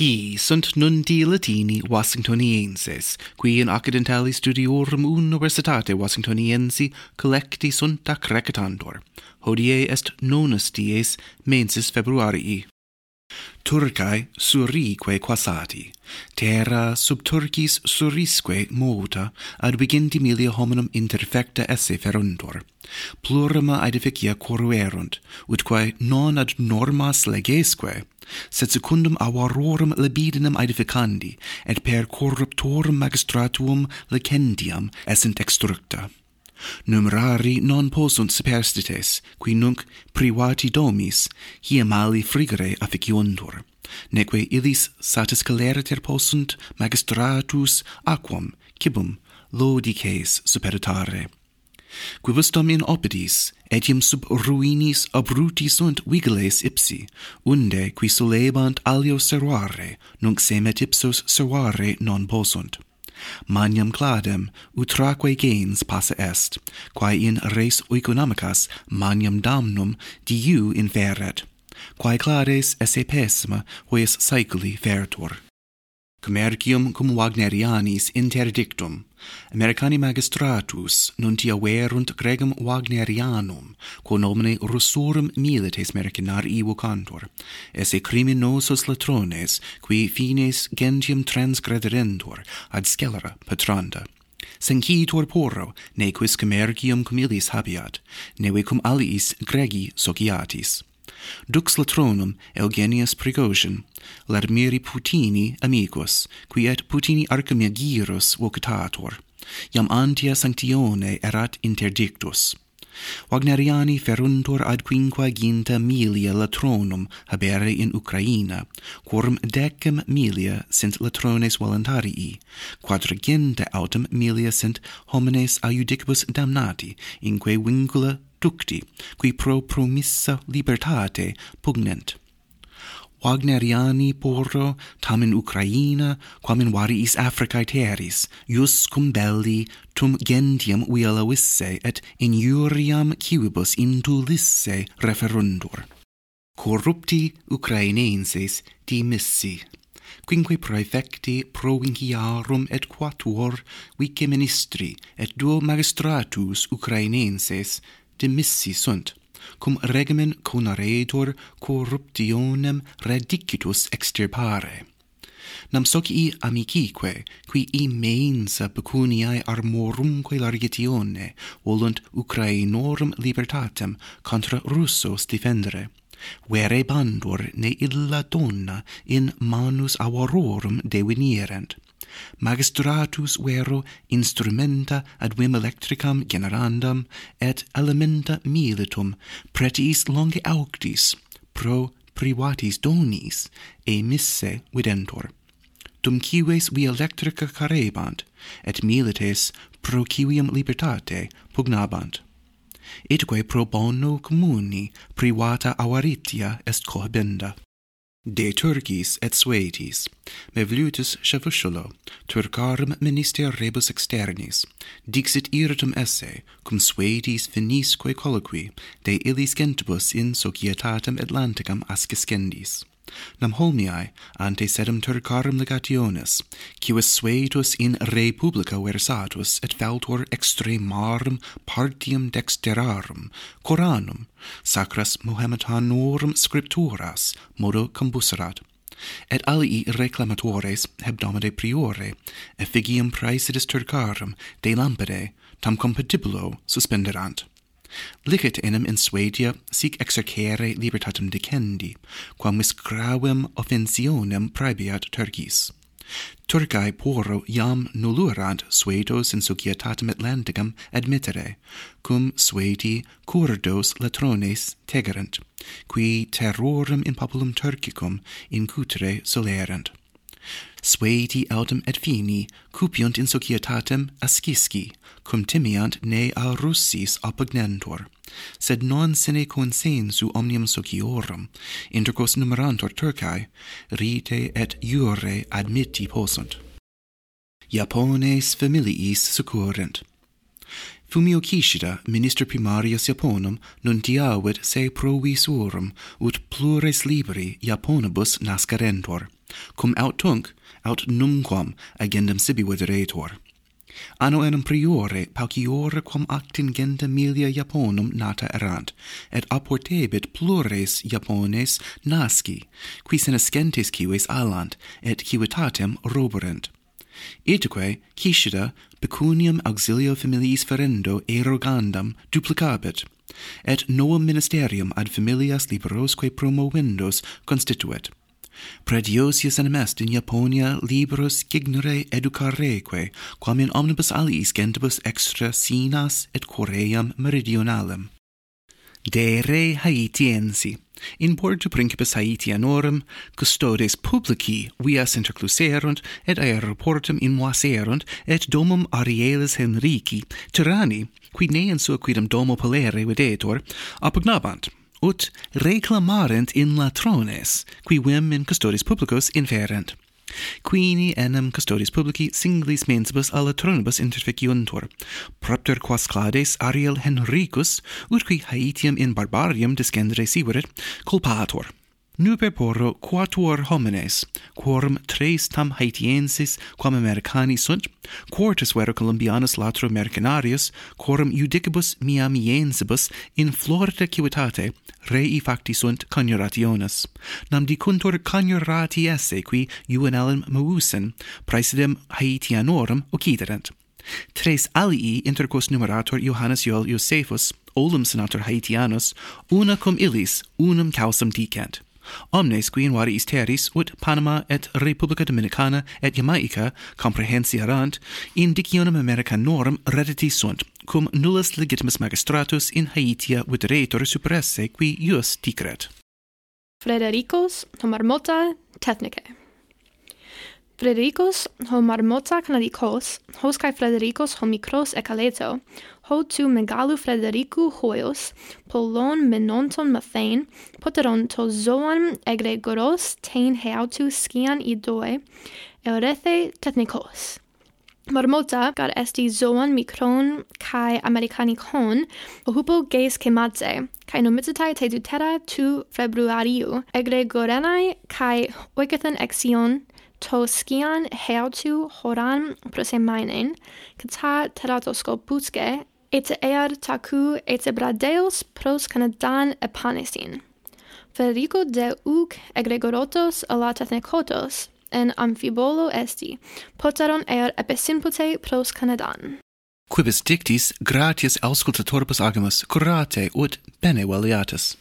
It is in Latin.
Hi sunt nun di Latini Washingtonienses, qui in accidentali studiorum universitate Washingtoniensi collecti sunt ac recitantur. Hodie est nonus dies mensis februarii. Turcae surique quasati, terra sub Turcis surisque mota, ad viginti milia hominum interfecta esse feruntur. Plurima aedificia coruerunt, utquae non ad normas legesque, sed secundum avarorum libidinem aedificandi, et per corruptorum magistratuum licendiam essent extructa. Numerari non possunt superstites, qui nunc privati domis, hie mali frigere afficiuntur, neque illis satisceleriter possunt magistratus aquam, cibum, lodices superitare quivistam in opidis, etiam sub ruinis abruti sunt vigiles ipsi, unde qui solebant alio servare, nunc semet ipsos servare non posunt. Maniam cladem, utraque gens passa est, quae in res oeconomicas maniam damnum diu inferet, quae clades esse pessima hoies saeculi veritur. Commercium cum Wagnerianis interdictum, Americani magistratus nuntia verunt gregum Wagnerianum, quo nomine russorum milites mercenar ivo cantor, esse criminosos latrones, qui fines gentium transgrederentur, ad scelera patranda. Sencitur porro, ne quis commercium cum illis habiat, neve cum aliis gregi sociatis. Dux latronum Eugenius Prigozhin, larmiri Putini amicus, qui et Putini Archimagirus vocatator, iam antia sanctione erat interdictus. Wagneriani feruntur ad quinquaginta milia latronum habere in Ucraina, quorum decem milia sint latrones voluntarii, quadraginta autem milia sint homines aiudicibus damnati, inque vincula ducti, qui pro promissa libertate pugnent. Wagneriani porro tam in Ukraina, quam in variis Africae terris, ius cum belli tum gentium uelavisse et injuriam civibus indulisse referundur. Corrupti Ukrainenses dimissi, quinque praefecti provinciarum et quatuor vice ministri et duo magistratus Ukrainenses demissi sunt cum regimen conaretur corruptionem redicitus extirpare. Nam socii amicique qui immensa pecuniae armorumque largitione volunt Ucrainorum libertatem contra Russos defendere vere bandur ne illa donna in manus avarorum devenirent magistratus vero instrumenta ad vim electricam generandam et elementa militum pretis longe auctis pro privatis donis e misse videntur. Dum cives vi electrica carebant et milites pro civium libertate pugnabant. Itque pro bono communi privata avaritia est cohabenda. De Turcis et Suetis, mevlutis chevusculo, Turcarum minister rebus externis, dixit irritum esse, cum Suetis finisque colloqui, de illis gentibus in societatem Atlanticam asciscendis nam holmiae ante sedem turcarum legationis, civis suetus in re publica versatus et faltor extremarum partium dexterarum, coranum, sacras Mohammedanorum scripturas, modo combuserat, et alii reclamatores hebdomade priore effigiam praesidis turcarum de lampade tam compatibulo suspenderant. Licet enim in Suedia sic exercere libertatem dicendi, quam miscravem offensionem praebiat Turcis. Turcae poro iam nullurant Suedos in societatem Atlanticam admittere, cum Suedi curdos latrones tegerent, qui terrorem in populum Turcicum incutere solerent. Sueti autem et fini, cupiunt in societatem ascisci, cum timiant ne a Russis oppugnantur, sed non sine consensu omnium sociorum, intercos numerantur Turcae, rite et iure admitti possunt. Japones familiis succurrent. Fumio Kishida, minister primarius Japonum, nuntiavit se provisorum ut plures liberi Japonibus nascarentur cum aut tunc, aut numquam agendum sibi videretur. Anno enim priore pauciore quam actingenta milia Japonum nata erant, et apportebit plures Japones nasci, qui senescentes cives alant, et civitatem roborent Itaque, Cicida, pecuniam auxilio familiis ferendo erogandam duplicabit, et novum ministerium ad familias liberosque promovendos constituet Pretiosius animest in Japonia libros gignere educareque, quam in omnibus aliis gentibus extra sinas et Coream meridionalem. De re Haitiensi, in portu principis Haitianorum, custodes publici vias intercluserunt, et aeroportum invaserunt, et domum Arielis Henrici, tyranni, qui ne in sua quidem domo polere videtur, apugnabant ut reclamarent in latrones, qui vim in custodis publicos inferent. Quini enem custodis publici singlis mensibus a latronibus interficiuntur, propter quas clades Ariel Henricus, ut qui Haitium in barbarium descendere siverit, culpator. Nupe porro quatuor homines, quorum tres tam haitiensis quam Americani sunt, quartus vero Columbianus latro mercenarius, quorum judicibus Miamiensibus in florida civitate rei facti sunt coniurationes. Nam dicuntur coniurati esse qui juvenalem mausen, praesidem Haitianorum occiderent. Tres alii intercos numerator Johannes Joel Josephus, olum senator Haitianus, una cum illis, unum causam dicent. Omnes qui invari isteris ut Panama et Republica Dominicana et Jamaica comprehensiarant in dicionem Americanorum redditi sunt, cum nullus legitimus magistratus in Haitia ut superesse qui ius dicret. Fredericus homarmota technicae Fredericus homarmota canadicos, hoscae Fredericus homicros ecaleto, ho tu megalu Fredericu hoios, polon menonton mathain, poteron to zoan egregoros tein heautu skian idoe, eurethe technikos. Marmota gar esti zoan micron kai americanicon ohupo geis kematze kai nomitatai te dutera tu februariu egregorenai kai oikathan exion to skian heautu horan prosemainen kata teratoscopuske ete ear taku ete bradeos pros canadan epanesin. Federico de uc egregorotos alatatnecotos en amphibolo esti, potaron ear episympute pros canadan. Quibus dictis gratias auscultatoribus agimus curate ut bene valiatus.